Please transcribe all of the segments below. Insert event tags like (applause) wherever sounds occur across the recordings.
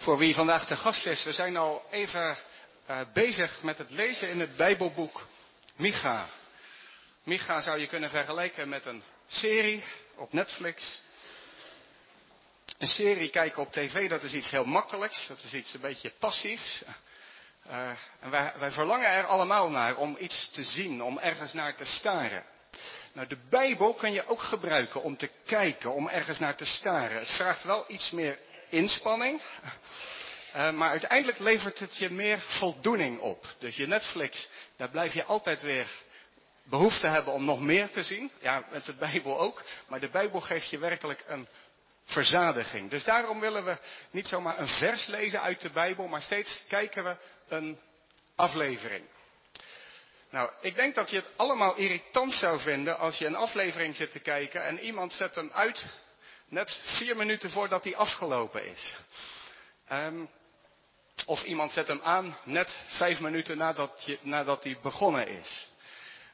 voor wie vandaag de gast is. We zijn al even uh, bezig met het lezen in het Bijbelboek Micha. Micha zou je kunnen vergelijken met een serie op Netflix. Een serie kijken op tv, dat is iets heel makkelijks. Dat is iets een beetje passiefs. Uh, en wij, wij verlangen er allemaal naar om iets te zien, om ergens naar te staren. Nou, de Bijbel kun je ook gebruiken om te kijken, om ergens naar te staren. Het vraagt wel iets meer inspanning. Uh, maar uiteindelijk levert het je meer voldoening op. Dus je Netflix, daar blijf je altijd weer behoefte hebben om nog meer te zien. Ja, met de Bijbel ook. Maar de Bijbel geeft je werkelijk een verzadiging. Dus daarom willen we niet zomaar een vers lezen uit de Bijbel, maar steeds kijken we een aflevering. Nou, ik denk dat je het allemaal irritant zou vinden als je een aflevering zit te kijken en iemand zet hem uit net vier minuten voordat hij afgelopen is. Um, of iemand zet hem aan net vijf minuten nadat, je, nadat hij begonnen is.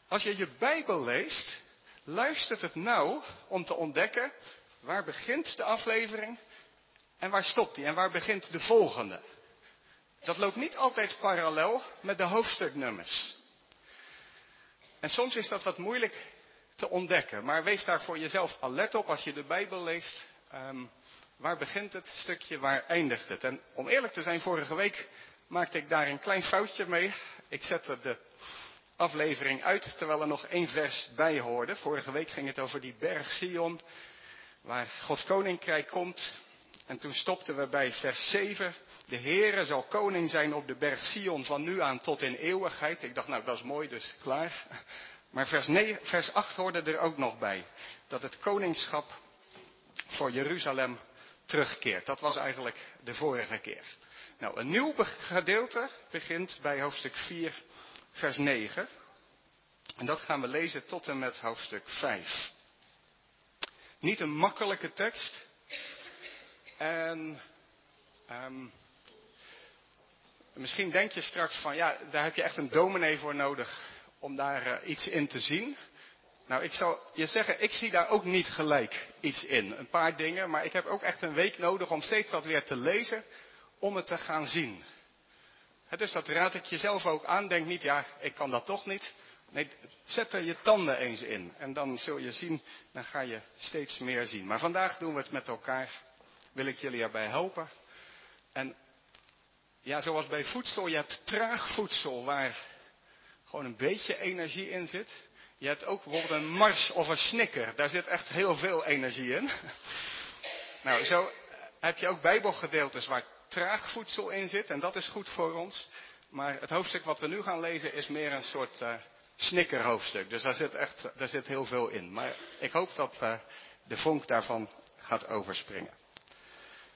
Als je je Bijbel leest, luistert het nou om te ontdekken waar begint de aflevering en waar stopt hij en waar begint de volgende. Dat loopt niet altijd parallel met de hoofdstuknummers. En soms is dat wat moeilijk te ontdekken. Maar wees daar voor jezelf alert op als je de Bijbel leest. Um, waar begint het stukje, waar eindigt het? En om eerlijk te zijn, vorige week maakte ik daar een klein foutje mee. Ik zette de aflevering uit terwijl er nog één vers bij hoorde. Vorige week ging het over die berg Sion, waar Gods koninkrijk komt. En toen stopten we bij vers 7. De Heere zal koning zijn op de berg Sion van nu aan tot in eeuwigheid. Ik dacht, nou dat is mooi, dus klaar. Maar vers, 9, vers 8 hoorde er ook nog bij. Dat het koningschap voor Jeruzalem terugkeert. Dat was eigenlijk de vorige keer. Nou, een nieuw gedeelte begint bij hoofdstuk 4, vers 9. En dat gaan we lezen tot en met hoofdstuk 5. Niet een makkelijke tekst. En um, misschien denk je straks van, ja, daar heb je echt een dominee voor nodig om daar uh, iets in te zien. Nou, ik zou je zeggen, ik zie daar ook niet gelijk iets in. Een paar dingen, maar ik heb ook echt een week nodig om steeds dat weer te lezen, om het te gaan zien. Dus dat raad ik jezelf ook aan. Denk niet, ja, ik kan dat toch niet. Nee, zet er je tanden eens in. En dan zul je zien, dan ga je steeds meer zien. Maar vandaag doen we het met elkaar. Wil ik jullie erbij helpen. En ja, zoals bij voedsel, je hebt traag voedsel waar gewoon een beetje energie in zit. Je hebt ook bijvoorbeeld een mars of een snicker. Daar zit echt heel veel energie in. (laughs) Nou, zo heb je ook bijbelgedeeltes waar traag voedsel in zit. En dat is goed voor ons. Maar het hoofdstuk wat we nu gaan lezen is meer een soort uh, snickerhoofdstuk. Dus daar zit echt daar zit heel veel in. Maar ik hoop dat uh, de vonk daarvan gaat overspringen.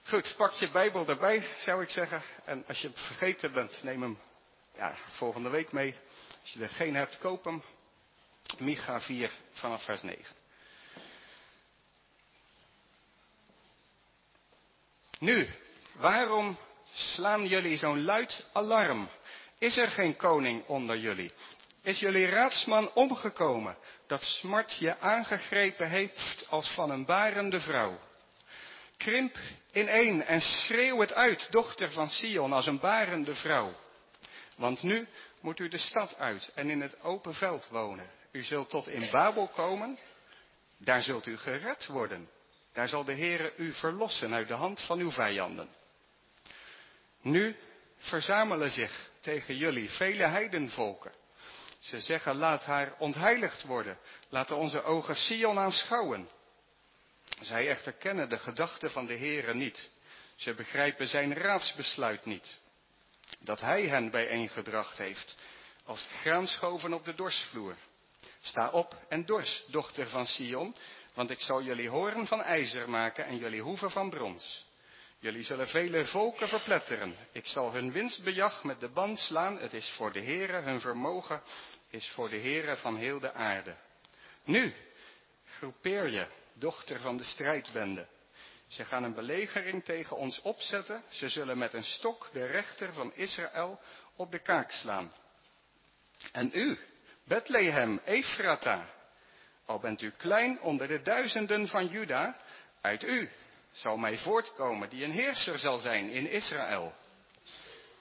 Goed, pak je Bijbel erbij, zou ik zeggen. En als je vergeten bent, neem hem ja, volgende week mee. Als je er geen hebt, koop hem. Micha 4 vanaf vers 9. Nu, waarom slaan jullie zo'n luid alarm? Is er geen koning onder jullie? Is jullie raadsman omgekomen dat smart je aangegrepen heeft als van een barende vrouw? Krimp ineen en schreeuw het uit, dochter van Sion, als een barende vrouw. Want nu moet u de stad uit en in het open veld wonen. U zult tot in Babel komen, daar zult u gered worden. Daar zal de Heere u verlossen uit de hand van uw vijanden. Nu verzamelen zich tegen jullie vele heidenvolken. Ze zeggen, laat haar ontheiligd worden. Laten onze ogen Sion aanschouwen. Zij echter kennen de gedachten van de Heere niet. Ze begrijpen zijn raadsbesluit niet. Dat hij hen bijeengebracht heeft, als graanschoven op de dorsvloer. Sta op en dors, dochter van Sion, want ik zal jullie horen van ijzer maken en jullie hoeven van brons. Jullie zullen vele volken verpletteren. Ik zal hun winstbejag met de band slaan. Het is voor de Heere, hun vermogen is voor de Heere van heel de aarde. Nu, groepeer je, dochter van de strijdbende. Ze gaan een belegering tegen ons opzetten. Ze zullen met een stok de rechter van Israël op de kaak slaan. En u, Bethlehem, Ephrata, al bent u klein onder de duizenden van Juda, uit u zal mij voortkomen, die een heerser zal zijn in Israël.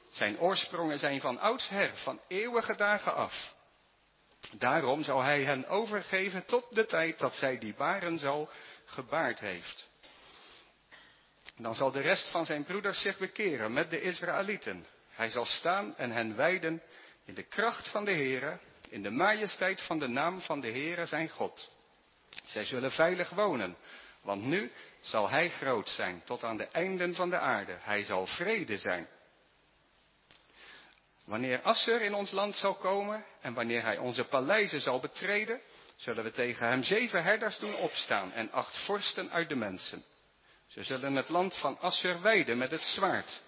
Zijn oorsprongen zijn van oudsher, van eeuwige dagen af. Daarom zal hij hen overgeven tot de tijd dat zij die baren zal gebaard heeft. Dan zal de rest van zijn broeders zich bekeren met de Israëlieten. Hij zal staan en hen wijden in de kracht van de Heere, in de majesteit van de naam van de Heere zijn God. Zij zullen veilig wonen, want nu zal hij groot zijn tot aan de einden van de aarde. Hij zal vrede zijn. Wanneer Asser in ons land zal komen en wanneer hij onze paleizen zal betreden, zullen we tegen hem zeven herders doen opstaan en acht vorsten uit de mensen. Ze zullen het land van Asser wijden met het zwaard,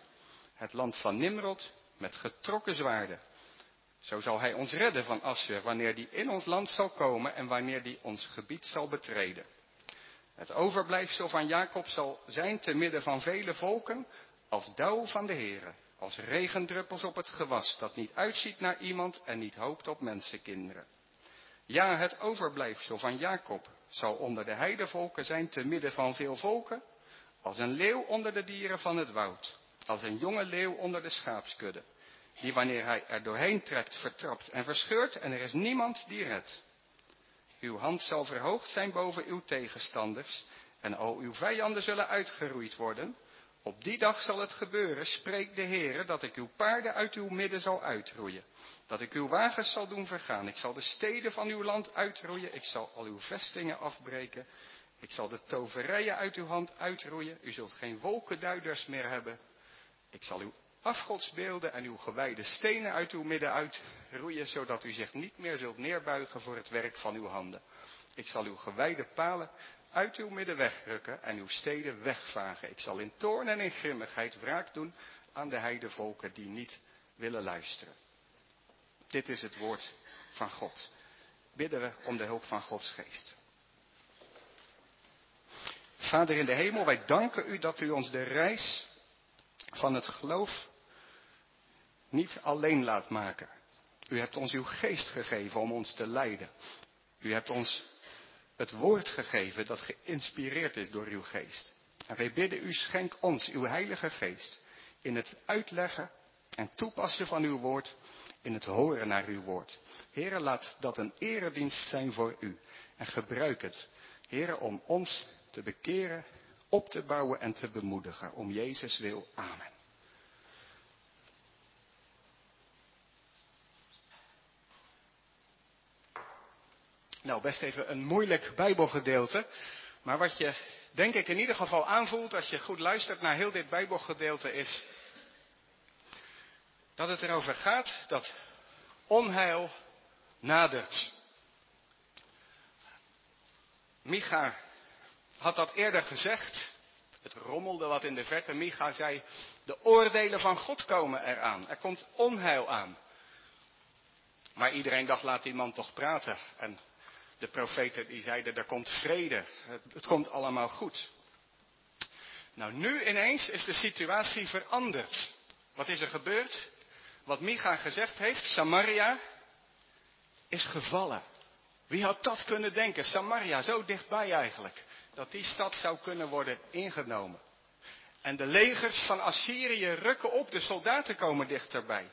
het land van Nimrod met getrokken zwaarden. Zo zal hij ons redden van Asser wanneer die in ons land zal komen en wanneer die ons gebied zal betreden. Het overblijfsel van Jacob zal zijn te midden van vele volken als dauw van de Heere, als regendruppels op het gewas dat niet uitziet naar iemand en niet hoopt op mensenkinderen. Ja, het overblijfsel van Jacob zal onder de heidevolken zijn te midden van veel volken, als een leeuw onder de dieren van het woud, als een jonge leeuw onder de schaapskudde, die wanneer hij er doorheen trekt vertrapt en verscheurt en er is niemand die redt. Uw hand zal verhoogd zijn boven uw tegenstanders en al uw vijanden zullen uitgeroeid worden. Op die dag zal het gebeuren, spreekt de Heere, dat ik uw paarden uit uw midden zal uitroeien. Dat ik uw wagens zal doen vergaan. Ik zal de steden van uw land uitroeien. Ik zal al uw vestingen afbreken. Ik zal de toverijen uit uw hand uitroeien. U zult geen wolkenduiders meer hebben. Ik zal uw afgodsbeelden en uw gewijde stenen uit uw midden uitroeien, zodat u zich niet meer zult neerbuigen voor het werk van uw handen. Ik zal uw gewijde palen uit uw midden wegrukken en uw steden wegvagen. Ik zal in toorn en in grimmigheid wraak doen aan de heidevolken die niet willen luisteren. Dit is het woord van God. Bidden we om de hulp van Gods geest. Vader in de hemel, wij danken u dat u ons de reis van het geloof niet alleen laat maken. U hebt ons uw geest gegeven om ons te leiden. U hebt ons het woord gegeven dat geïnspireerd is door uw geest. En wij bidden u, schenk ons uw heilige geest in het uitleggen en toepassen van uw woord, in het horen naar uw woord. Heren, laat dat een eredienst zijn voor u. En gebruik het, heren, om ons te bekeren, op te bouwen en te bemoedigen. Om Jezus wil. Amen. Nou, best even een moeilijk Bijbelgedeelte. Maar wat je, denk ik, in ieder geval aanvoelt als je goed luistert naar heel dit Bijbelgedeelte is. Dat het erover gaat dat onheil nadert. Micha had dat eerder gezegd. Het rommelde wat in de verte. Micha zei, de oordelen van God komen eraan. Er komt onheil aan. Maar iedereen dacht, laat die man toch praten. En de profeten die zeiden, er komt vrede. Het, het komt allemaal goed. Nou, nu ineens is de situatie veranderd. Wat is er gebeurd? Wat Micha gezegd heeft, Samaria is gevallen. Wie had dat kunnen denken? Samaria, zo dichtbij eigenlijk. Dat die stad zou kunnen worden ingenomen. En de legers van Assyrië rukken op, de soldaten komen dichterbij.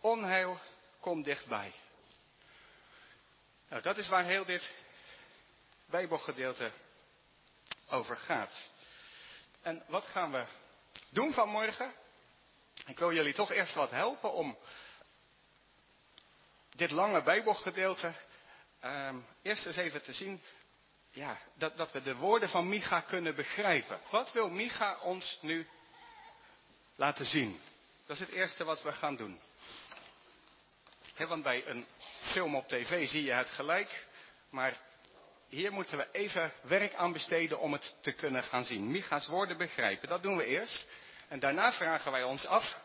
Onheil komt dichtbij. Nou, dat is waar heel dit Bijbelgedeelte over gaat. En wat gaan we doen vanmorgen? Ik wil jullie toch eerst wat helpen om dit lange Bijbelgedeelte uh, eerst eens even te zien. Ja, dat, dat we de woorden van Micha kunnen begrijpen. Wat wil Micha ons nu laten zien? Dat is het eerste wat we gaan doen. want bij een film op tv zie je het gelijk. Maar hier moeten we even werk aan besteden om het te kunnen gaan zien. Micha's woorden begrijpen. Dat doen we eerst. En daarna vragen wij ons af.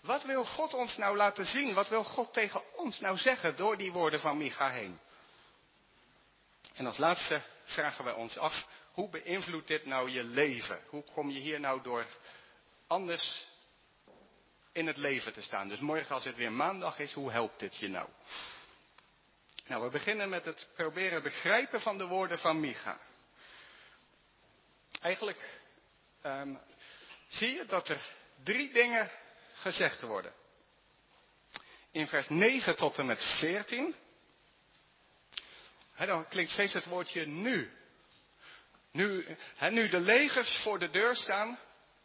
Wat wil God ons nou laten zien? Wat wil God tegen ons nou zeggen door die woorden van Micha heen? En als laatste vragen wij ons af. Hoe beïnvloedt dit nou je leven? Hoe kom je hier nou door anders in het leven te staan? Dus morgen als het weer maandag is, hoe helpt dit je nou? Nou, we beginnen met het proberen begrijpen van de woorden van Micha. Eigenlijk ehm, zie je dat er drie dingen gezegd worden. In vers 9 tot en met 14. Dan klinkt steeds het woordje nu. Nu, nu de legers voor de deur staan,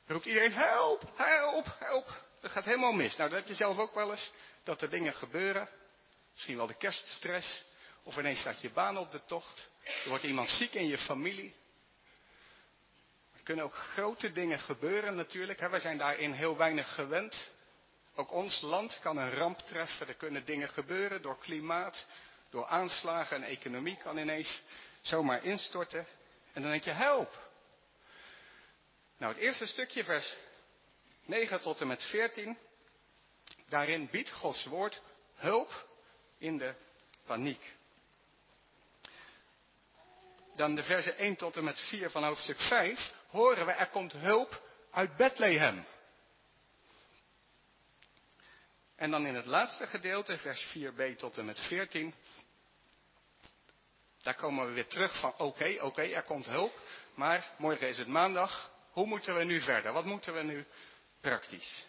roept iedereen help, help, help. Dat gaat helemaal mis. Nou, dat heb je zelf ook wel eens, dat er dingen gebeuren. Misschien wel de kerststress. Of ineens staat je baan op de tocht. Er wordt iemand ziek in je familie. Er kunnen ook grote dingen gebeuren natuurlijk. Wij zijn daarin heel weinig gewend. Ook ons land kan een ramp treffen. Er kunnen dingen gebeuren door klimaat, door aanslagen en economie kan ineens zomaar instorten. En dan denk je, help. Nou, het eerste stukje, vers 9 tot en met 14. Daarin biedt Gods woord hulp in de paniek. Dan de versen 1 tot en met 4 van hoofdstuk 5 horen we er komt hulp uit Bethlehem. En dan in het laatste gedeelte, vers 4b tot en met 14, daar komen we weer terug van oké, oké, er komt hulp, maar morgen is het maandag, hoe moeten we nu verder? Wat moeten we nu praktisch?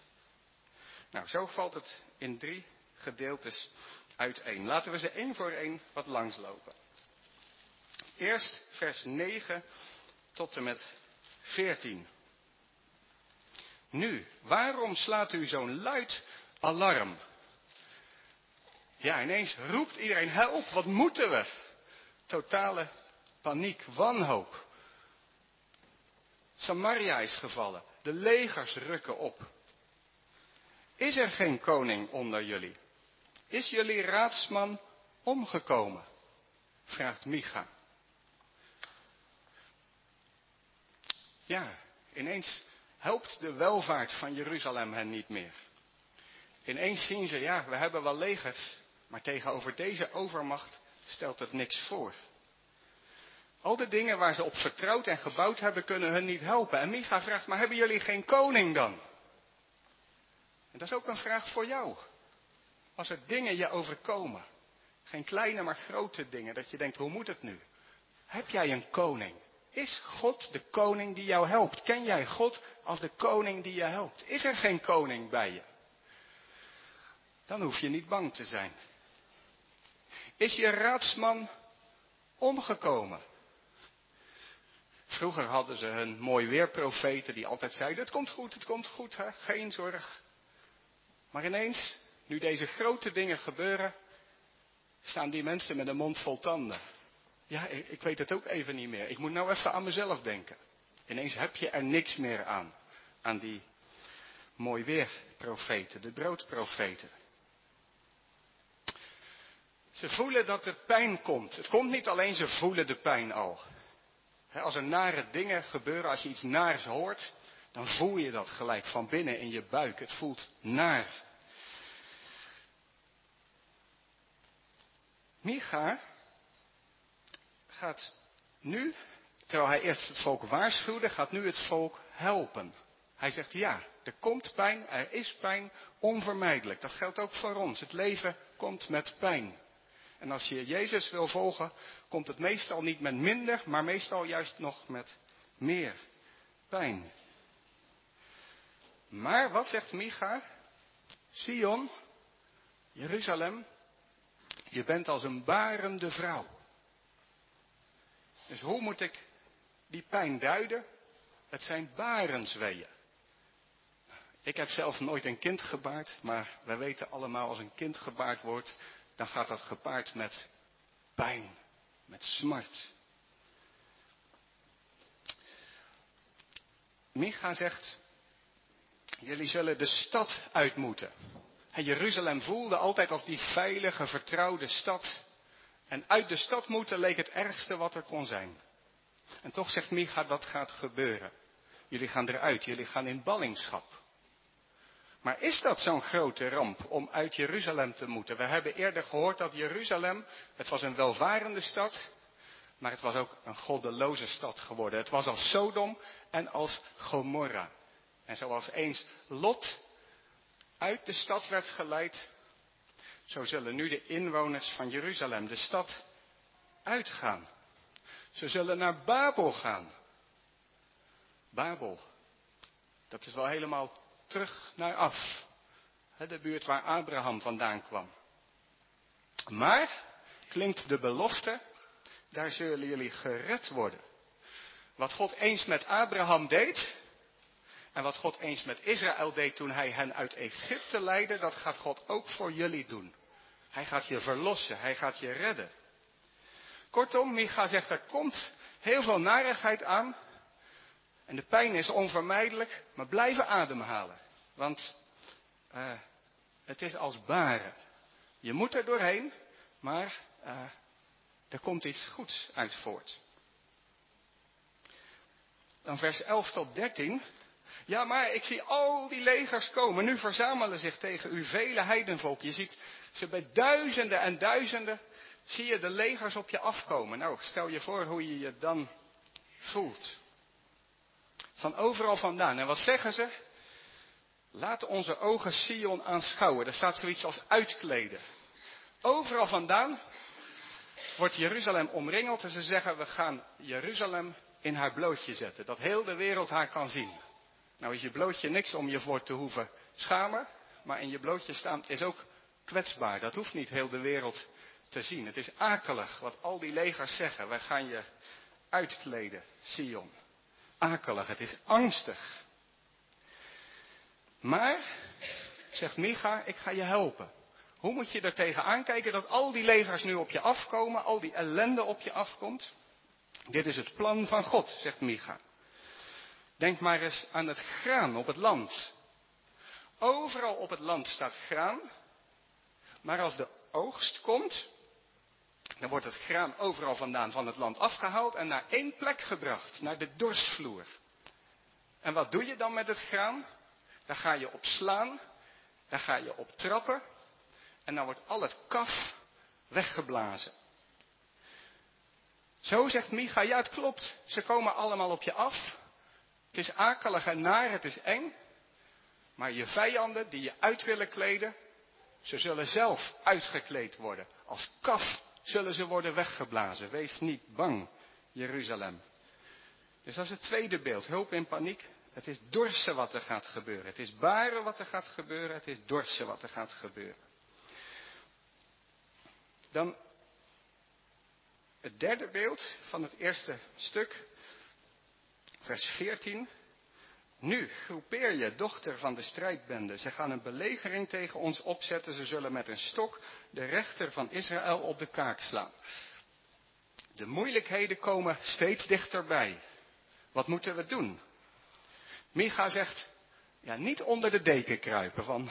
Nou, zo valt het in drie gedeeltes uiteen. Laten we ze één voor één wat langslopen. Eerst vers 9 tot en met 14. Nu, waarom slaat u zo'n luid alarm? Ja, ineens roept iedereen, help, wat moeten we? Totale paniek, wanhoop. Samaria is gevallen, de legers rukken op. Is er geen koning onder jullie? Is jullie raadsman omgekomen? vraagt Micha. Ja, ineens helpt de welvaart van Jeruzalem hen niet meer. Ineens zien ze, ja, we hebben wel legers, maar tegenover deze overmacht stelt het niks voor. Al de dingen waar ze op vertrouwd en gebouwd hebben, kunnen hun niet helpen. En Micha vraagt, maar hebben jullie geen koning dan? En dat is ook een vraag voor jou. Als er dingen je overkomen, geen kleine maar grote dingen, dat je denkt, hoe moet het nu? Heb jij een koning? Is God de koning die jou helpt? Ken jij God als de koning die je helpt? Is er geen koning bij je? Dan hoef je niet bang te zijn. Is je raadsman omgekomen? Vroeger hadden ze hun mooi weerprofeten die altijd zeiden: Het komt goed, het komt goed, hè? geen zorg. Maar ineens, nu deze grote dingen gebeuren, staan die mensen met een mond vol tanden. Ja, ik weet het ook even niet meer. Ik moet nou even aan mezelf denken. Ineens heb je er niks meer aan. Aan die mooi weerprofeten, de broodprofeten. Ze voelen dat er pijn komt. Het komt niet alleen, ze voelen de pijn al. Als er nare dingen gebeuren, als je iets naars hoort, dan voel je dat gelijk van binnen in je buik. Het voelt naar. Micha gaat nu, terwijl hij eerst het volk waarschuwde, gaat nu het volk helpen. Hij zegt ja, er komt pijn, er is pijn, onvermijdelijk. Dat geldt ook voor ons. Het leven komt met pijn. En als je Jezus wil volgen, komt het meestal niet met minder, maar meestal juist nog met meer pijn. Maar wat zegt Micha? Sion, Jeruzalem, je bent als een barende vrouw. Dus hoe moet ik die pijn duiden? Het zijn barensweeën. Ik heb zelf nooit een kind gebaard, maar wij weten allemaal als een kind gebaard wordt, dan gaat dat gepaard met pijn, met smart. Micha zegt, jullie zullen de stad uit moeten. En Jeruzalem voelde altijd als die veilige, vertrouwde stad. En uit de stad moeten leek het ergste wat er kon zijn. En toch zegt Micha, dat gaat gebeuren. Jullie gaan eruit, jullie gaan in ballingschap. Maar is dat zo'n grote ramp om uit Jeruzalem te moeten? We hebben eerder gehoord dat Jeruzalem, het was een welvarende stad, maar het was ook een goddeloze stad geworden. Het was als Sodom en als Gomorra. En zoals eens Lot uit de stad werd geleid, zo zullen nu de inwoners van Jeruzalem de stad uitgaan. Ze zullen naar Babel gaan. Babel, Dat is wel helemaal terug naar af. De buurt waar Abraham vandaan kwam. Maar klinkt de belofte, daar zullen jullie gered worden. Wat God eens met Abraham deed, en wat God eens met Israël deed toen hij hen uit Egypte leidde, dat gaat God ook voor jullie doen. Hij gaat je verlossen, hij gaat je redden. Kortom, Micha zegt er komt heel veel narigheid aan. En de pijn is onvermijdelijk, maar blijven ademhalen. Want uh, het is als baren. Je moet er doorheen, maar uh, er komt iets goeds uit voort. Dan vers 11 tot 13. Ja, maar ik zie al die legers komen. Nu verzamelen zich tegen u vele heidenvolk. Je ziet ze bij duizenden en duizenden. Zie je de legers op je afkomen. Nou, stel je voor hoe je je dan voelt. Van overal vandaan. En wat zeggen ze? Laat onze ogen Sion aanschouwen. Daar staat zoiets als uitkleden. Overal vandaan wordt Jeruzalem omringeld en ze zeggen we gaan Jeruzalem in haar blootje zetten. Dat heel de wereld haar kan zien. Nou is je blootje niks om je voor te hoeven schamen. Maar in je blootje staan is ook kwetsbaar. Dat hoeft niet heel de wereld te zien. Het is akelig wat al die legers zeggen. Wij gaan je uitkleden, Sion. Akelig, het is angstig. Maar, zegt Micha, ik ga je helpen. Hoe moet je er tegenaan kijken dat al die legers nu op je afkomen, al die ellende op je afkomt? Dit is het plan van God, zegt Micha. Denk maar eens aan het graan op het land. Overal op het land staat graan. Maar als de oogst komt, dan wordt het graan overal vandaan van het land afgehaald en naar één plek gebracht, naar de dorsvloer. En wat doe je dan met het graan? Daar ga je op slaan, daar ga je op trappen en dan wordt al het kaf weggeblazen. Zo zegt Micha, ja het klopt, ze komen allemaal op je af. Het is akelig en naar, het is eng. Maar je vijanden die je uit willen kleden, ze zullen zelf uitgekleed worden. Als kaf zullen ze worden weggeblazen. Wees niet bang, Jeruzalem. Dus dat is het tweede beeld. Hulp in paniek. Het is dorsen wat er gaat gebeuren. Het is baren wat er gaat gebeuren. Het is dorsen wat er gaat gebeuren. Dan het derde beeld van het eerste stuk, vers 14. Nu groepeer je, dochter van de strijdbende. Ze gaan een belegering tegen ons opzetten. Ze zullen met een stok de rechter van Israël op de kaak slaan. De moeilijkheden komen steeds dichterbij. Wat moeten we doen? Micha zegt, ja, niet onder de deken kruipen van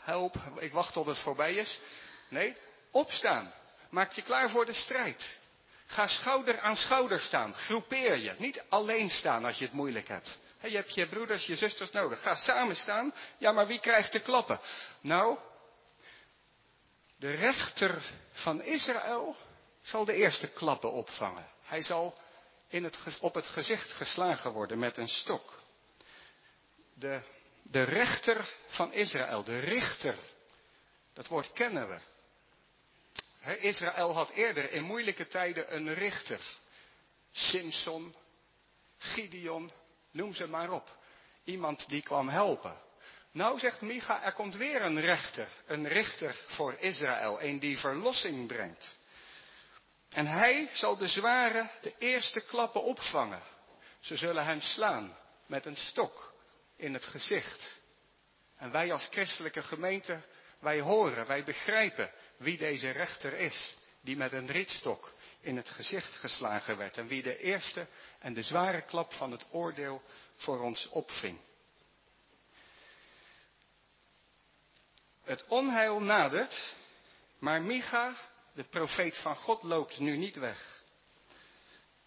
help, ik wacht tot het voorbij is. Nee, opstaan. Maak je klaar voor de strijd. Ga schouder aan schouder staan. Groepeer je. Niet alleen staan als je het moeilijk hebt. Je hebt je broeders, je zusters nodig. Ga samen staan. Ja, maar wie krijgt de klappen? Nou, de rechter van Israël zal de eerste klappen opvangen. Hij zal in het, op het gezicht geslagen worden met een stok. De, de rechter van Israël, de richter, dat woord kennen we. Israël had eerder in moeilijke tijden een richter. Simson, Gideon, noem ze maar op. Iemand die kwam helpen. Nou zegt Micha, er komt weer een rechter, een richter voor Israël, een die verlossing brengt. En hij zal de zware, de eerste klappen opvangen. Ze zullen hem slaan met een stok in het gezicht. En wij als christelijke gemeente, wij horen, wij begrijpen wie deze rechter is, die met een rietstok in het gezicht geslagen werd en wie de eerste en de zware klap van het oordeel voor ons opving. Het onheil nadert, maar Micha, de profeet van God, loopt nu niet weg.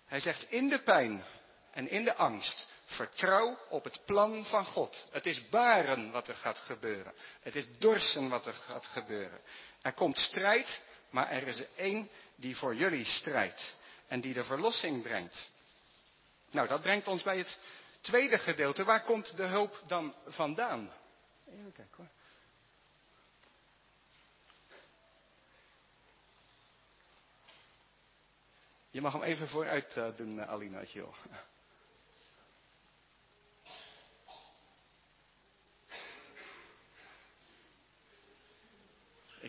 Hij zegt in de pijn en in de angst, vertrouw op het plan van God. Het is baren wat er gaat gebeuren. Het is dorsen wat er gaat gebeuren. Er komt strijd, maar er is er één die voor jullie strijdt en die de verlossing brengt. Nou, dat brengt ons bij het tweede gedeelte. Waar komt de hulp dan vandaan? Even kijken hoor. Je mag hem even vooruit uh, doen, uh, Alina, als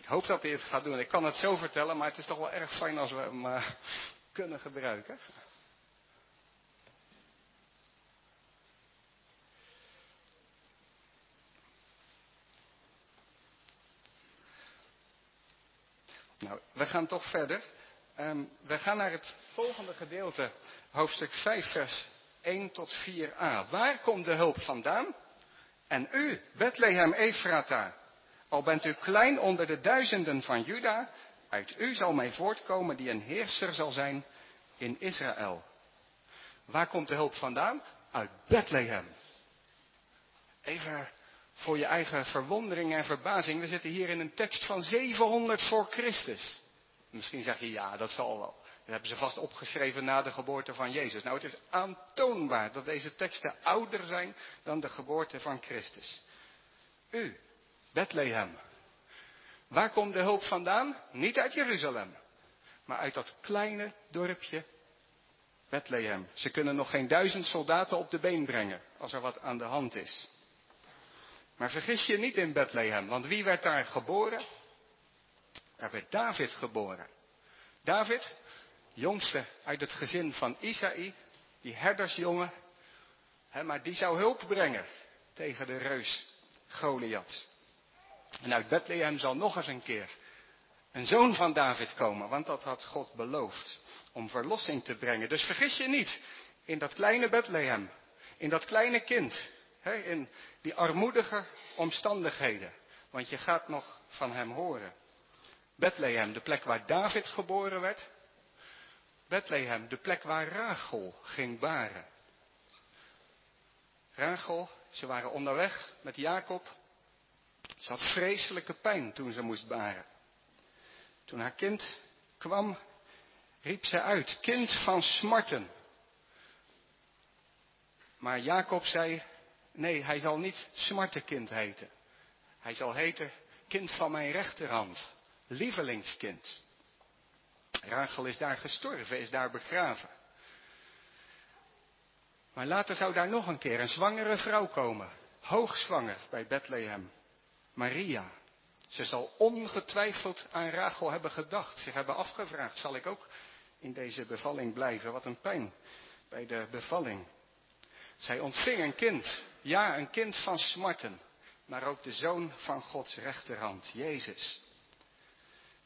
hoop dat hij het gaat doen. Ik kan het zo vertellen, maar het is toch wel erg fijn als we hem uh, kunnen gebruiken. Nou, we gaan toch verder. Um, we gaan naar het volgende gedeelte, hoofdstuk 5, vers 1 tot 4a. Waar komt de hulp vandaan? En u, Bethlehem Efrata, al bent u klein onder de duizenden van Juda, uit u zal mij voortkomen die een heerser zal zijn in Israël. Waar komt de hulp vandaan? Uit Bethlehem. Even voor je eigen verwondering en verbazing. We zitten hier in een tekst van 700 voor Christus. Misschien zeg je ja, dat zal wel. Dat hebben ze vast opgeschreven na de geboorte van Jezus. Nou, het is aantoonbaar dat deze teksten ouder zijn dan de geboorte van Christus. U, Bethlehem. Waar komt de hulp vandaan? Niet uit Jeruzalem, maar uit dat kleine dorpje Bethlehem. Ze kunnen nog geen duizend soldaten op de been brengen als er wat aan de hand is. Maar vergis je niet in Bethlehem, want wie werd daar geboren? Daar werd David geboren. David, jongste uit het gezin van Isaï, die herdersjongen, maar die zou hulp brengen tegen de reus Goliath. En uit Bethlehem zal nog eens een keer een zoon van David komen, want dat had God beloofd om verlossing te brengen. Dus vergis je niet in dat kleine Bethlehem, in dat kleine kind, in die armoedige omstandigheden, want je gaat nog van hem horen. Bethlehem, de plek waar David geboren werd. Bethlehem, de plek waar Rachel ging baren. Rachel, ze waren onderweg met Jacob. Ze had vreselijke pijn toen ze moest baren. Toen haar kind kwam, riep ze uit, kind van smarten. Maar Jacob zei, nee, hij zal niet smartenkind heten. Hij zal heten kind van mijn rechterhand lievelingskind. Rachel is daar gestorven, is daar begraven. Maar later zou daar nog een keer een zwangere vrouw komen, hoogzwanger bij Bethlehem, Maria. Ze zal ongetwijfeld aan Rachel hebben gedacht, zich hebben afgevraagd, zal ik ook in deze bevalling blijven? Wat een pijn bij de bevalling. Zij ontving een kind, ja, een kind van smarten, maar ook de zoon van Gods rechterhand, Jezus.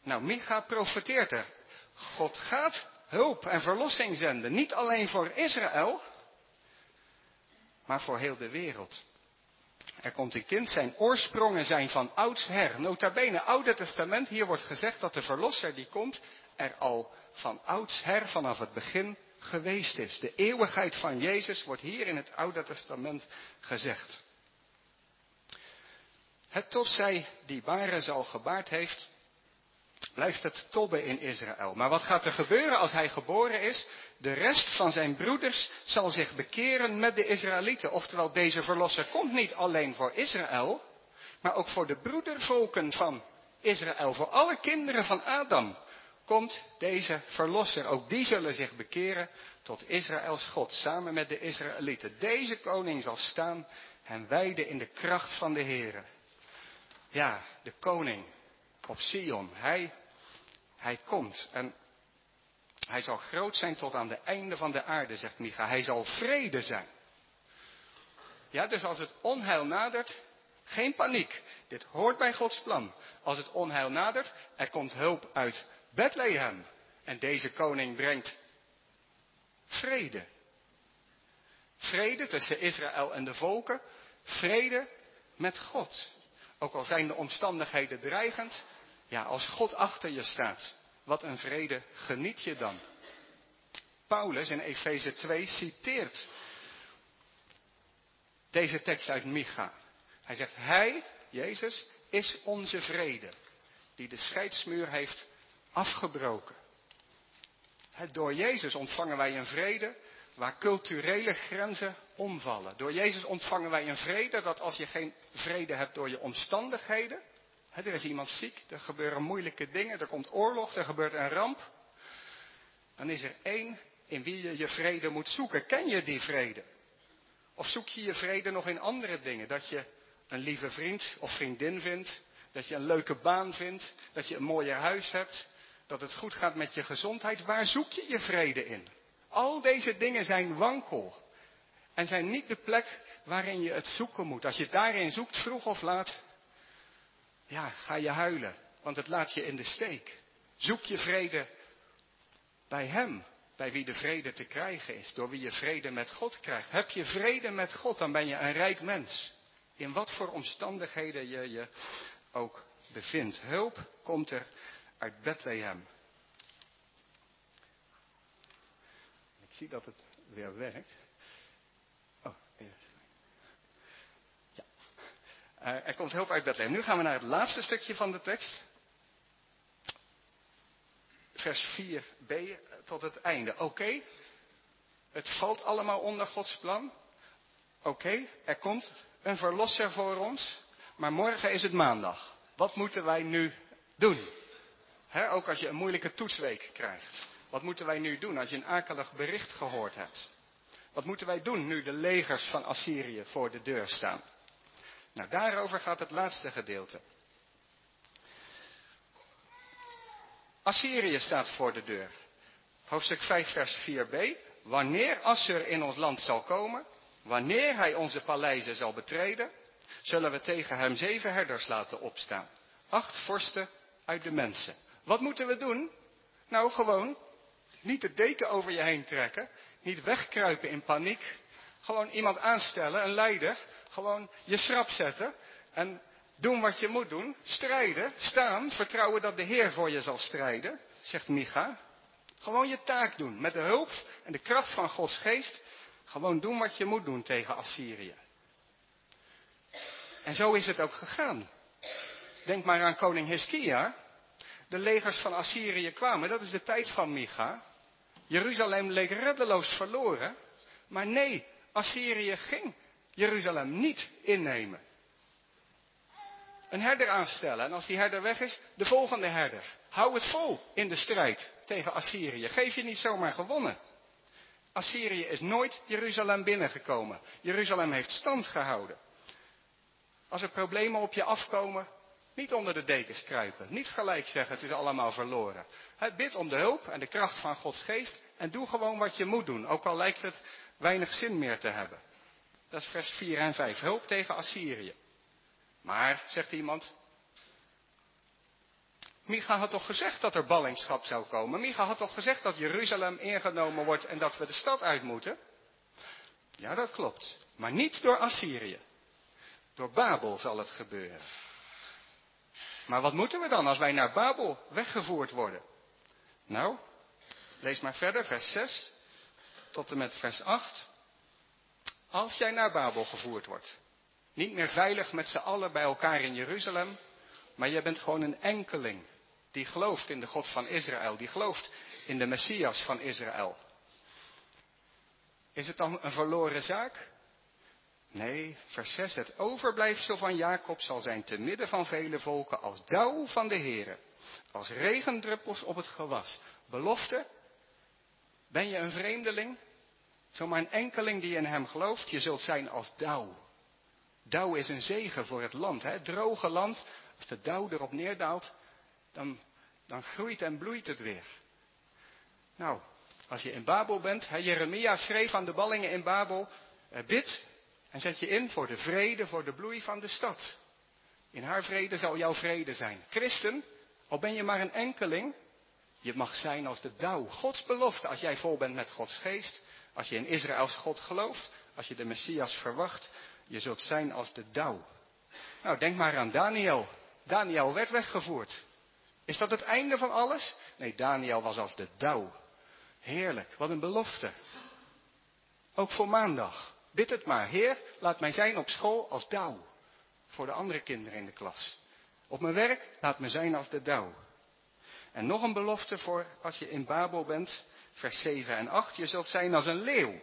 Nou, Micha profeteert er. God gaat hulp en verlossing zenden. Niet alleen voor Israël, maar voor heel de wereld. Er komt een kind, zijn oorsprongen zijn van oudsher. Nota bene, Oude Testament, hier wordt gezegd dat de verlosser die komt, er al van oudsher, vanaf het begin, geweest is. De eeuwigheid van Jezus wordt hier in het Oude Testament gezegd. Het tot zij die baren zal gebaard heeft, blijft het tobben in Israël. Maar wat gaat er gebeuren als hij geboren is? De rest van zijn broeders zal zich bekeren met de Israëlieten. Oftewel, deze verlosser komt niet alleen voor Israël, maar ook voor de broedervolken van Israël. Voor alle kinderen van Adam komt deze verlosser. Ook die zullen zich bekeren tot Israëls God, samen met de Israëlieten. Deze koning zal staan en wijden in de kracht van de Here. Ja, de koning op Sion. Hij, hij komt en hij zal groot zijn tot aan de einde van de aarde, zegt Micha. Hij zal vrede zijn. Ja, dus als het onheil nadert, geen paniek. Dit hoort bij Gods plan. Als het onheil nadert, er komt hulp uit Bethlehem. En deze koning brengt vrede. Vrede tussen Israël en de volken. Vrede met God. Ook al zijn de omstandigheden dreigend, ja, als God achter je staat, wat een vrede geniet je dan. Paulus in Efeze 2 citeert deze tekst uit Micha. Hij zegt, Hij, Jezus, is onze vrede, die de scheidsmuur heeft afgebroken. Door Jezus ontvangen wij een vrede waar culturele grenzen omvallen. Door Jezus ontvangen wij een vrede dat als je geen vrede hebt door je omstandigheden, er is iemand ziek, er gebeuren moeilijke dingen, er komt oorlog, er gebeurt een ramp. Dan is er één in wie je je vrede moet zoeken. Ken je die vrede? Of zoek je je vrede nog in andere dingen? Dat je een lieve vriend of vriendin vindt, Dat je een leuke baan vindt, dat je een mooier huis hebt, dat het goed gaat met je gezondheid. Waar zoek je je vrede in? Al deze dingen zijn wankel. En zijn niet de plek waarin je het zoeken moet. Als je daarin zoekt, vroeg of laat, ja, ga je huilen. Want het laat je in de steek. Zoek je vrede bij Hem, bij wie de vrede te krijgen is, door wie je vrede met God krijgt. Heb je vrede met God, dan ben je een rijk mens. In wat voor omstandigheden je je ook bevindt. Hulp komt er uit Bethlehem. Ik zie dat het weer werkt. Oh, ja. Uh, er komt hulp uit Bethlehem. Nu gaan we naar het laatste stukje van de tekst. Vers 4b tot het einde. Oké, het valt allemaal onder Gods plan. Oké, er komt een verlosser voor ons. Maar morgen is het maandag. Wat moeten wij nu doen? ook als je een moeilijke toetsweek krijgt. Wat moeten wij nu doen als je een akelig bericht gehoord hebt? Wat moeten wij doen nu de legers van Assyrië voor de deur staan? Nou, daarover gaat het laatste gedeelte. Assyrië staat voor de deur. Hoofdstuk 5, vers 4b. Wanneer Assur in ons land zal komen, wanneer hij onze paleizen zal betreden, zullen we tegen hem zeven herders laten opstaan. Acht vorsten uit de mensen. Wat moeten we doen? Nou, gewoon niet de deken over je heen trekken, niet wegkruipen in paniek, gewoon iemand aanstellen, een leider, gewoon je schrap zetten en doen wat je moet doen, strijden, staan, vertrouwen dat de Heer voor je zal strijden, zegt Micha. Gewoon je taak doen, met de hulp en de kracht van Gods geest, gewoon doen wat je moet doen tegen Assyrië. En zo is het ook gegaan. Denk maar aan koning Hiskia. De legers van Assyrië kwamen, dat is de tijd van Micha. Jeruzalem leek reddeloos verloren. Maar nee, Assyrië ging Jeruzalem niet innemen. Een herder aanstellen en als die herder weg is, de volgende herder. Hou het vol in de strijd tegen Assyrië. Geef je niet zomaar gewonnen. Assyrië is nooit Jeruzalem binnengekomen. Jeruzalem heeft stand gehouden. Als er problemen op je afkomen, niet onder de dekens kruipen. Niet gelijk zeggen, het is allemaal verloren. bid om de hulp en de kracht van Gods geest en doe gewoon wat je moet doen. Ook al lijkt het weinig zin meer te hebben. Dat is vers 4 en 5. Hulp tegen Assyrië. Maar, zegt iemand, Micha had toch gezegd dat er ballingschap zou komen? Micha had toch gezegd dat Jeruzalem ingenomen wordt en dat we de stad uit moeten? Ja, dat klopt. Maar niet door Assyrië. Door Babel zal het gebeuren. Maar wat moeten we dan als wij naar Babel weggevoerd worden? Nou, lees maar verder, vers 6 tot en met vers 8. Als jij naar Babel gevoerd wordt, niet meer veilig met z'n allen bij elkaar in Jeruzalem, maar jij bent gewoon een enkeling die gelooft in de God van Israël, die gelooft in de Messias van Israël. Is het dan een verloren zaak? Nee, vers 6. Het overblijfsel van Jacob zal zijn te midden van vele volken als dauw van de Heere. Als regendruppels op het gewas. Belofte? Ben je een vreemdeling? Zomaar een enkeling die in hem gelooft? Je zult zijn als dauw. Dauw is een zegen voor het land. Hè? Droge land, als de dauw erop neerdaalt, dan, dan groeit en bloeit het weer. Nou, als je in Babel bent, hè, Jeremia schreef aan de ballingen in Babel, eh, bid en zet je in voor de vrede, voor de bloei van de stad. In haar vrede zal jouw vrede zijn. Christen, al ben je maar een enkeling, je mag zijn als de dauw. Gods belofte, als jij vol bent met Gods geest, als je in Israëls God gelooft, als je de Messias verwacht, je zult zijn als de dauw. Nou, denk maar aan Daniel. Daniel werd weggevoerd. Is dat het einde van alles? Nee, Daniel was als de dauw. Heerlijk, wat een belofte. Ook voor maandag. Bid het maar. Heer, laat mij zijn op school als dauw. Voor de andere kinderen in de klas. Op mijn werk, laat me zijn als de dauw. En nog een belofte voor als je in Babel bent, vers 7 en 8. Je zult zijn als een leeuw.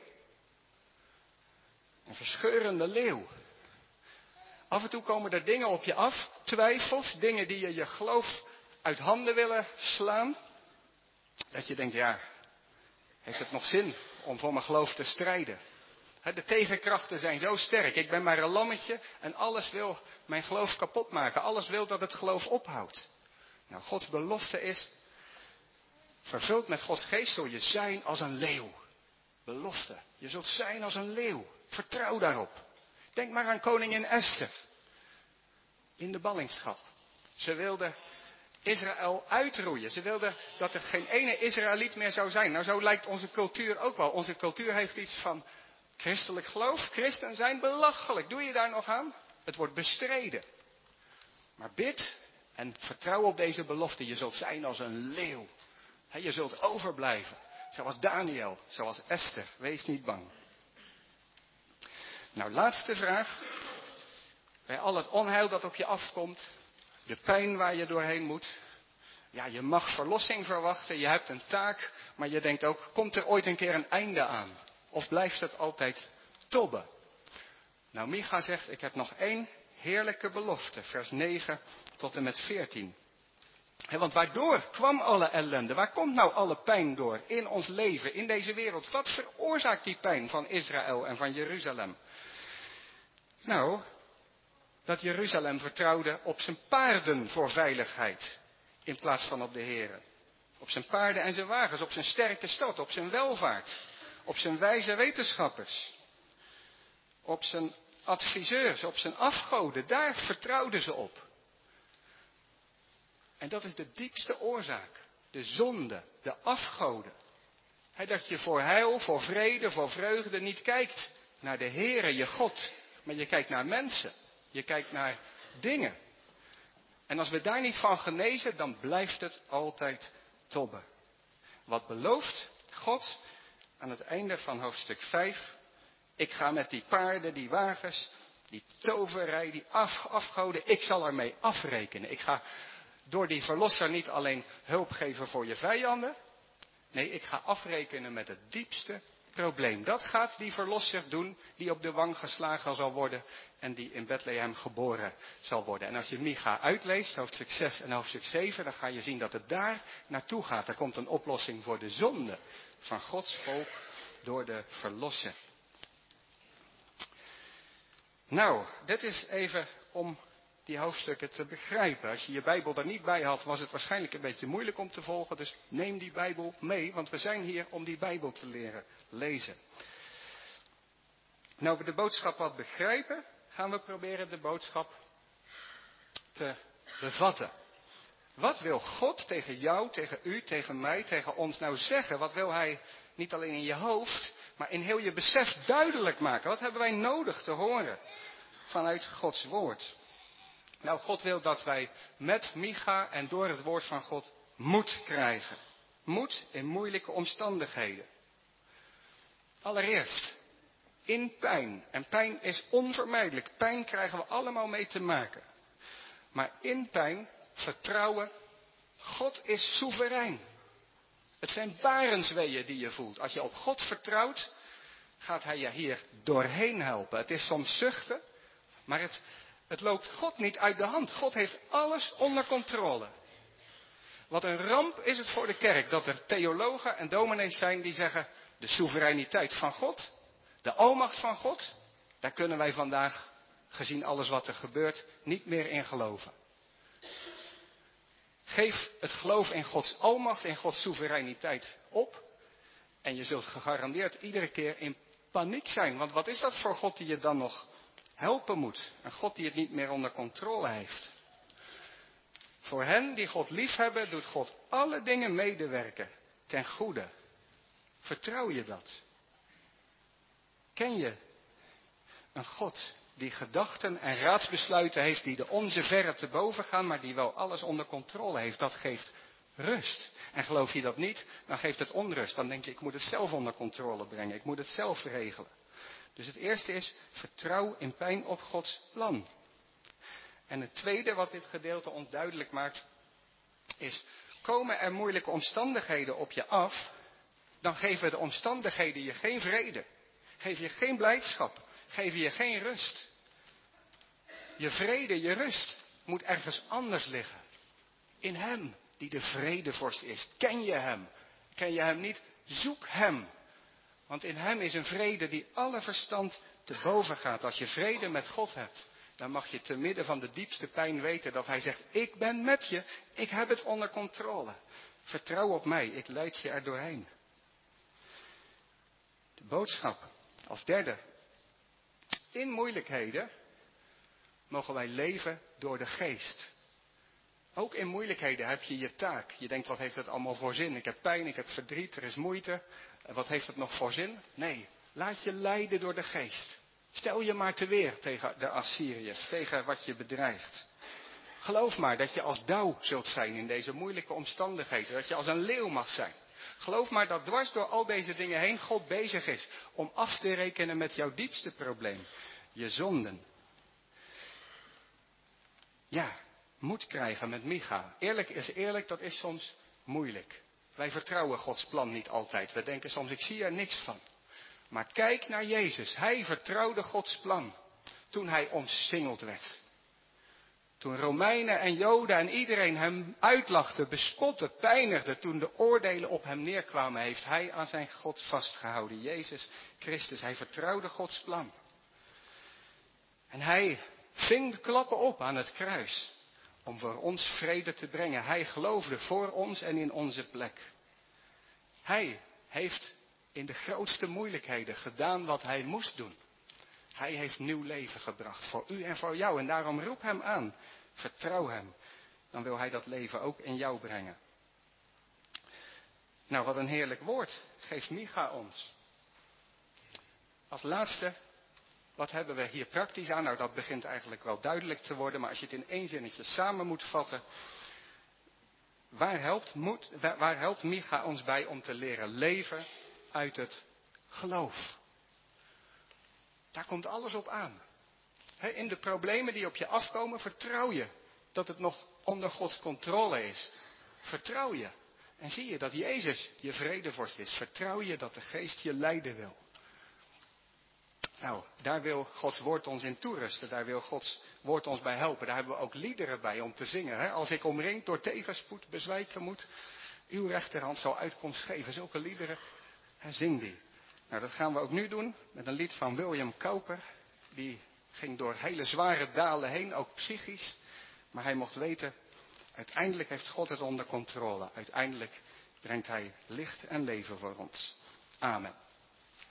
Een verscheurende leeuw. Af en toe komen er dingen op je af, twijfels, dingen die je je geloof uit handen willen slaan. Dat je denkt, ja, heeft het nog zin om voor mijn geloof te strijden? De tegenkrachten zijn zo sterk. Ik ben maar een lammetje en alles wil mijn geloof kapot maken. Alles wil dat het geloof ophoudt. Nou, Gods belofte is, vervuld met Gods geest zul je zijn als een leeuw. Belofte. Je zult zijn als een leeuw. Vertrouw daarop. Denk maar aan koningin Esther. In de ballingschap. Ze wilde Israël uitroeien. Ze wilde dat er geen ene Israëliet meer zou zijn. Nou, zo lijkt onze cultuur ook wel. Onze cultuur heeft iets van christelijk geloof. Christen zijn belachelijk. Doe je daar nog aan? Het wordt bestreden. Maar bid en vertrouw op deze belofte. Je zult zijn als een leeuw. Je zult overblijven. Zoals Daniel, zoals Esther. Wees niet bang. Nou, laatste vraag. Bij al het onheil dat op je afkomt, de pijn waar je doorheen moet. Ja, je mag verlossing verwachten, je hebt een taak, maar je denkt ook, komt er ooit een keer een einde aan? Of blijft het altijd tobben? Nou, Micha zegt, ik heb nog één heerlijke belofte, vers 9 tot en met 14. Want waardoor kwam alle ellende? Waar komt nou alle pijn door in ons leven, in deze wereld? Wat veroorzaakt die pijn van Israël en van Jeruzalem? Nou, dat Jeruzalem vertrouwde op zijn paarden voor veiligheid in plaats van op de Heeren. Op zijn paarden en zijn wagens, op zijn sterke stad, op zijn welvaart, op zijn wijze wetenschappers, op zijn adviseurs, op zijn afgoden. Daar vertrouwden ze op. En dat is de diepste oorzaak. De zonde, de afgoden. dat je voor heil, voor vrede, voor vreugde niet kijkt naar de Heere, je God, maar je kijkt naar mensen. Je kijkt naar dingen. En als we daar niet van genezen, dan blijft het altijd tobben. Wat belooft God aan het einde van hoofdstuk 5? Ik ga met die paarden, die wagens, die toverij, die af, afgoden, ik zal ermee afrekenen. Ik ga door die verlosser niet alleen hulp geven voor je vijanden. Nee, ik ga afrekenen met het diepste probleem. Dat gaat die verlosser doen die op de wang geslagen zal worden en die in Bethlehem geboren zal worden. En als je Micha uitleest, hoofdstuk 6 en hoofdstuk 7, dan ga je zien dat het daar naartoe gaat. Er komt een oplossing voor de zonde van Gods volk door de verlosser. Nou, dit is even om die hoofdstukken te begrijpen. Als je je Bijbel daar niet bij had, was het waarschijnlijk een beetje moeilijk om te volgen. Dus neem die Bijbel mee, want we zijn hier om die Bijbel te leren lezen. Nou, we de boodschap wat begrijpen, gaan we proberen de boodschap te bevatten. Wat wil God tegen jou, tegen u, tegen mij, tegen ons nou zeggen? Wat wil Hij niet alleen in je hoofd, maar in heel je besef duidelijk maken? Wat hebben wij nodig te horen vanuit Gods woord? Nou, God wil dat wij met Micha en door het woord van God moed krijgen. Moed in moeilijke omstandigheden. Allereerst, in pijn. En pijn is onvermijdelijk. Pijn krijgen we allemaal mee te maken. Maar in pijn vertrouwen, God is soeverein. Het zijn barensweeën die je voelt. Als je op God vertrouwt, gaat Hij je hier doorheen helpen. Het is soms zuchten, maar het, het loopt God niet uit de hand. God heeft alles onder controle. Wat een ramp is het voor de kerk dat er theologen en dominees zijn die zeggen de soevereiniteit van God, de almacht van God, daar kunnen wij vandaag, gezien alles wat er gebeurt, niet meer in geloven. Geef het geloof in Gods almacht, in Gods soevereiniteit op. En je zult gegarandeerd iedere keer in paniek zijn. Want wat is dat voor God die je dan nog helpen moet. Een God die het niet meer onder controle heeft. Voor hen die God liefhebben, doet God alle dingen medewerken ten goede. Vertrouw je dat? Ken je een God die gedachten en raadsbesluiten heeft die de onze verre te boven gaan, maar die wel alles onder controle heeft? Dat geeft rust. En geloof je dat niet, dan geeft het onrust. Dan denk je, ik moet het zelf onder controle brengen. Ik moet het zelf regelen. Dus het eerste is, vertrouw in pijn op Gods plan. En het tweede wat dit gedeelte ons duidelijk maakt, is, komen er moeilijke omstandigheden op je af, dan geven de omstandigheden je geen vrede. Geef je geen blijdschap. Geef je geen rust. Je vrede, je rust moet ergens anders liggen. In Hem, die de vredevorst is. Ken je Hem? Ken je Hem niet? Zoek Hem. Want in hem is een vrede die alle verstand te boven gaat. Als je vrede met God hebt, dan mag je te midden van de diepste pijn weten dat hij zegt, ik ben met je, ik heb het onder controle. Vertrouw op mij, ik leid je er doorheen. De boodschap als derde. In moeilijkheden mogen wij leven door de geest. Ook in moeilijkheden heb je je taak. Je denkt, wat heeft het allemaal voor zin? Ik heb pijn, ik heb verdriet, er is moeite. Wat heeft het nog voor zin? Nee, laat je leiden door de geest. Stel je maar te weer tegen de Assyriërs, tegen wat je bedreigt. Geloof maar dat je als dauw zult zijn in deze moeilijke omstandigheden. Dat je als een leeuw mag zijn. Geloof maar dat dwars door al deze dingen heen God bezig is om af te rekenen met jouw diepste probleem. Je zonden. Ja, moed krijgen met Micha. Eerlijk is eerlijk, dat is soms moeilijk. Wij vertrouwen Gods plan niet altijd. We denken soms, ik zie er niks van. Maar kijk naar Jezus. Hij vertrouwde Gods plan toen hij omsingeld werd. Toen Romeinen en Joden en iedereen hem uitlachten, bespotten, pijnigden, toen de oordelen op hem neerkwamen, heeft hij aan zijn God vastgehouden. Jezus Christus, hij vertrouwde Gods plan. En hij ving de klappen op aan het kruis om voor ons vrede te brengen. Hij geloofde voor ons en in onze plek. Hij heeft in de grootste moeilijkheden gedaan wat hij moest doen. Hij heeft nieuw leven gebracht voor u en voor jou. En daarom roep hem aan. Vertrouw hem. Dan wil hij dat leven ook in jou brengen. Nou, wat een heerlijk woord geeft Micha ons. Als laatste, wat hebben we hier praktisch aan? Nou, dat begint eigenlijk wel duidelijk te worden, maar als je het in één zinnetje samen moet vatten. Waar helpt, waar helpt Micha ons bij om te leren leven uit het geloof? Daar komt alles op aan. In de problemen die op je afkomen, vertrouw je dat het nog onder Gods controle is. Vertrouw je. En zie je dat Jezus je vredevorst is. Vertrouw je dat de geest je leiden wil. Nou, daar wil Gods woord ons in toerusten. Daar wil Gods woord ons bij helpen. Daar hebben we ook liederen bij om te zingen. Hè? Als ik omringd door tegenspoed bezwijken moet, uw rechterhand zal uitkomst geven. Zulke liederen, hè, zing die. Nou, dat gaan we ook nu doen met een lied van William Cowper. Die ging door hele zware dalen heen, ook psychisch. Maar hij mocht weten, uiteindelijk heeft God het onder controle. Uiteindelijk brengt hij licht en leven voor ons. Amen.